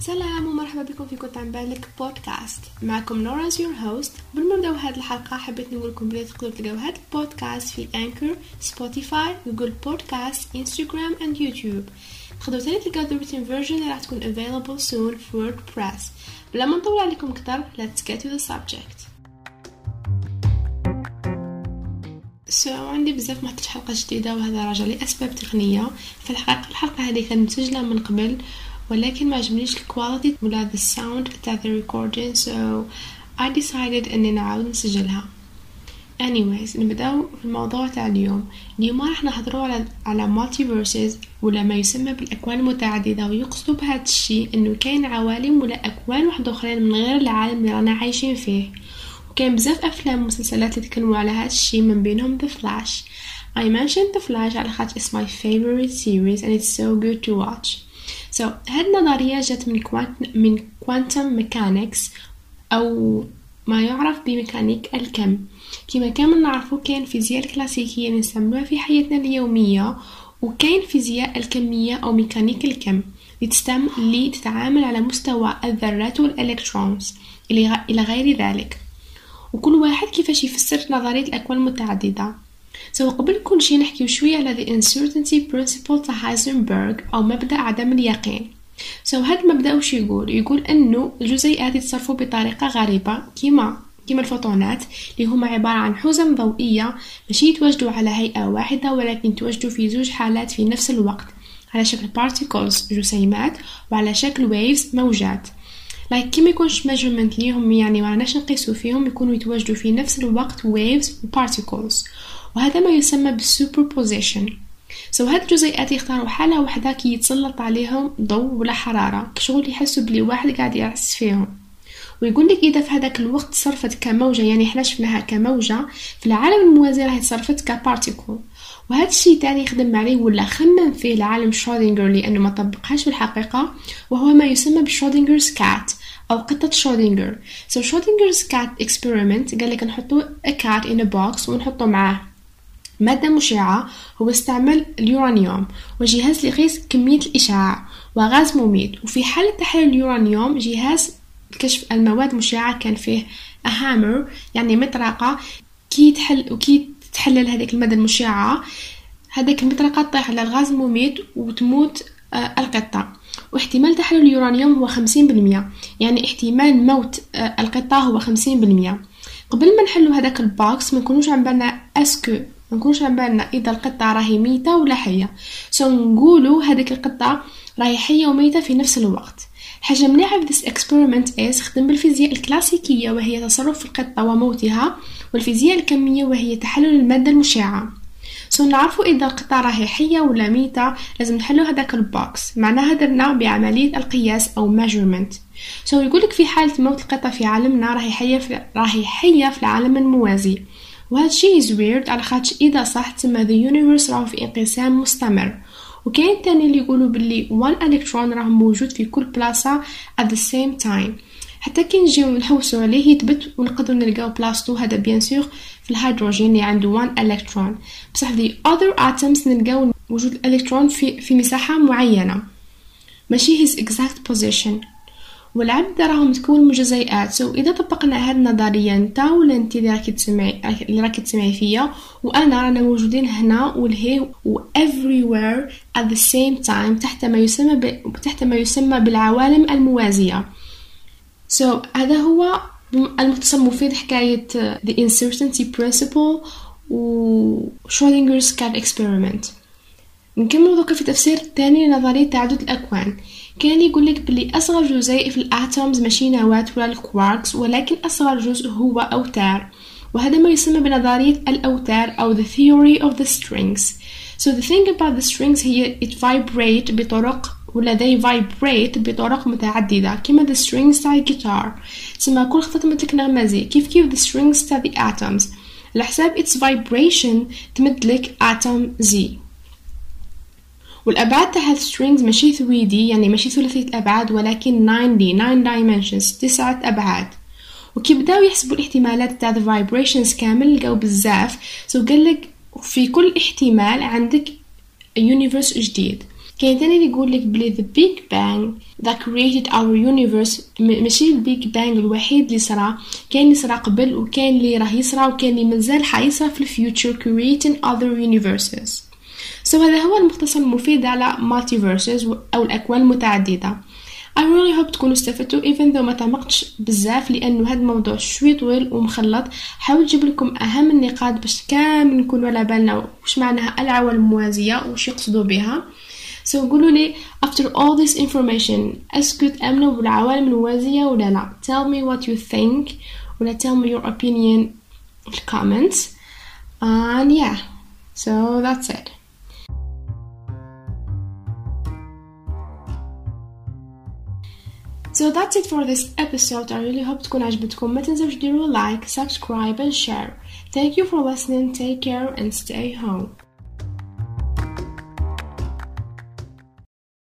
سلام ومرحبا بكم في كنت علابالك بودكاست. معكم نورا your host نبداو هاد الحلقة حبيت نقول لكم بلي تقدروا تلقاو هاد البودكاست في Anchor Spotify Google Podcast Instagram and YouTube تقدروا تاني تلقاو the version اللي راح تكون available soon في WordPress بلا ما نطول عليكم أكثر let's get to the subject. so, عندي بزاف ما حلقة جديدة وهذا راجع لاسباب تقنية. في الحقيقة الحلقة هذه كانت مسجلة من قبل. ولكن ما عجبنيش الكواليتي ولا the sound تاع the recording so I decided إني نعاود نسجلها. Anyways نبداو في الموضوع تاع اليوم. اليوم راح نهضروا على على multiverses ولا ما يسمى بالأكوان المتعددة ويقصدوا بهذا الشيء إنه كاين عوالم ولا أكوان واحد آخرين من غير العالم اللي رانا عايشين فيه. وكاين بزاف أفلام ومسلسلات اللي تكلموا على هذا الشيء من بينهم The Flash. I mentioned The Flash على خاطر it's my favorite series and it's so good to watch. So هاد النظرية جات من quant من quantum mechanics أو ما يعرف بميكانيك الكم. كما كان نعرفو كاين فيزياء الكلاسيكية نستعملوها في حياتنا اليومية وكاين فيزياء الكمية أو ميكانيك الكم اللي تتعامل على مستوى الذرات وال electrons إلى غير ذلك. وكل واحد كيفاش يفسر نظرية الأكوان المتعددة. so قبل كل شيء نحكي شوية على the uncertainty principle تاع هايزنبرغ أو مبدأ عدم اليقين. so هذا المبدأ وش يقول؟ يقول أنه الجزيئات يتصرفوا بطريقة غريبة كيما كيما الفوتونات اللي هما عبارة عن حزم ضوئية ماشي يتواجدوا على هيئة واحدة ولكن يتواجدوا في زوج حالات في نفس الوقت على شكل particles جسيمات وعلى شكل waves موجات. like كي ما يكونش measurement ليهم يعني ما نقيسو فيهم يكونوا يتواجدوا في نفس الوقت waves و particles. وهذا ما يسمى بال superposition. so, هاد الجزيئات يختاروا حالة واحدة كي يتسلط عليهم ضوء ولا حرارة كشغل يحسوا بلي واحد قاعد يعس فيهم. ويقول لك إذا في هذاك الوقت تصرفت كموجة يعني إحنا شفناها كموجة في العالم الموازي راح تصرفت ك particle وهذا الشيء تاني يخدم عليه ولا خمم فيه العالم شرودنجر لأنه ما طبقهاش في الحقيقة وهو ما يسمى ب Schrodinger's cat أو قطة شرودنجر so Schrodinger's cat experiment قال لك نحطو a cat in a box ونحطو معاه. مادة مشعة هو استعمل اليورانيوم وجهاز لقيس كمية الإشعاع وغاز مميت. وفي حالة تحليل اليورانيوم جهاز كشف المواد المشعة كان فيه hammer يعني مطرقة. كي تحل وكي تحلل هذيك المادة المشعة هذيك المطرقة تطيح على الغاز المميت وتموت آه القطة. واحتمال تحلل اليورانيوم هو خمسين بالمية يعني احتمال موت آه القطة هو خمسين بالمية. قبل ما نحلو هذاك ال box ما نكونوش علابالنا est-ce que ما نكونوش علابالنا إذا القطة راهي ميتة ولا حية. so نقولو هذيك القطة راهي حية وميتة في نفس الوقت. حاجة مليحة في this experiment is خدم بالفيزياء الكلاسيكية وهي تصرف القطة وموتها والفيزياء الكمية وهي تحلل المادة المشعة. so نعرفوا إذا القطة راهي حية ولا ميتة لازم نحلو هذاك ال box معناها درنا بعملية القياس أو measurement. so يقولك في حالة موت القطة في عالمنا راهي حية في راهي حية في العالم الموازي. وهذا الشيء is weird على خاطر إذا صح تسمى the universe راهو في انقسام مستمر. وكاين تاني اللي يقولوا باللي one electron راه موجود في كل بلاصة at the same time. حتى كي نجيو نحوسو عليه يثبت ونقدروا نلقاو بلاصتو. هذا bien sûr في الهيدروجين اللي عنده one electron. بصح the other atoms نلقاو وجود الالكترون في في مساحة معينة. ماشي his exact position. والعبد راه متكون من جزيئات so إذا طبقنا هاد النظرية نتا ولا انت اللي راكي تسمعي اللي راكي تسمعي فيا وأنا رانا موجودين هنا ولهيه و everywhere at the same time تحت ما يسمى ب... تحت ما يسمى بالعوالم الموازية. So, هذا هو المختصر مفيد حكاية the uncertainty principle و Schrodinger's cat experiment. نكمل دوكا في تفسير تاني لنظرية تعدد الأكوان. كان يقول لك بلي أصغر جزيء في ال atoms ماشي نواة ولا الكواركس ولكن أصغر جزء هو أوتار. وهذا ما يسمى بنظرية الأوتار أو the theory of the strings. So the thing about the strings هي it vibrate بطرق ولا they vibrate بطرق متعددة كما the strings تاع الجيتار. تسمى كل خطرة تمدلك نغمة Z كيف كيف the strings تاع the atoms. على حساب its vibration تمدلك atom Z. والأبعاد تاع ال strings ماشي 3D يعني ماشي ثلاثية الأبعاد ولكن 9D 9 dimensions تسعة أبعاد. وكي بداو يحسبوا الاحتمالات تاع the vibrations كامل لقاو بزاف. so قالك في كل احتمال عندك universe جديد. كاين تاني اللي يقول لك بلي the big bang that created our universe. ماشي ال Big Bang الوحيد اللي صرا. كاين اللي صرا قبل وكاين اللي راه يصرا وكاين اللي مازال حيصرا في ال future creating other universes. So هذا هو المختصر المفيد على multiverses أو الأكوان المتعددة. I really hope تكونوا استفدتوا even though ما تعمقتش بزاف لأنه هذا الموضوع شوي طويل ومخلط. حاول نجيب لكم أهم النقاط باش كامل نكونوا على بالنا وش معناها العوالم الموازية وش يقصدوا بها. So قولوا لي after all this information est-ce que تامنوا بالعوالم الموازية ولا لا؟ Tell me what you think ولا tell me your opinion in the comments. And yeah so that's it. So that's it for this episode. I really hope تكون عجبتكم. ما تنسوش ديروا like, subscribe and share. Thank you for listening. Take care and stay home.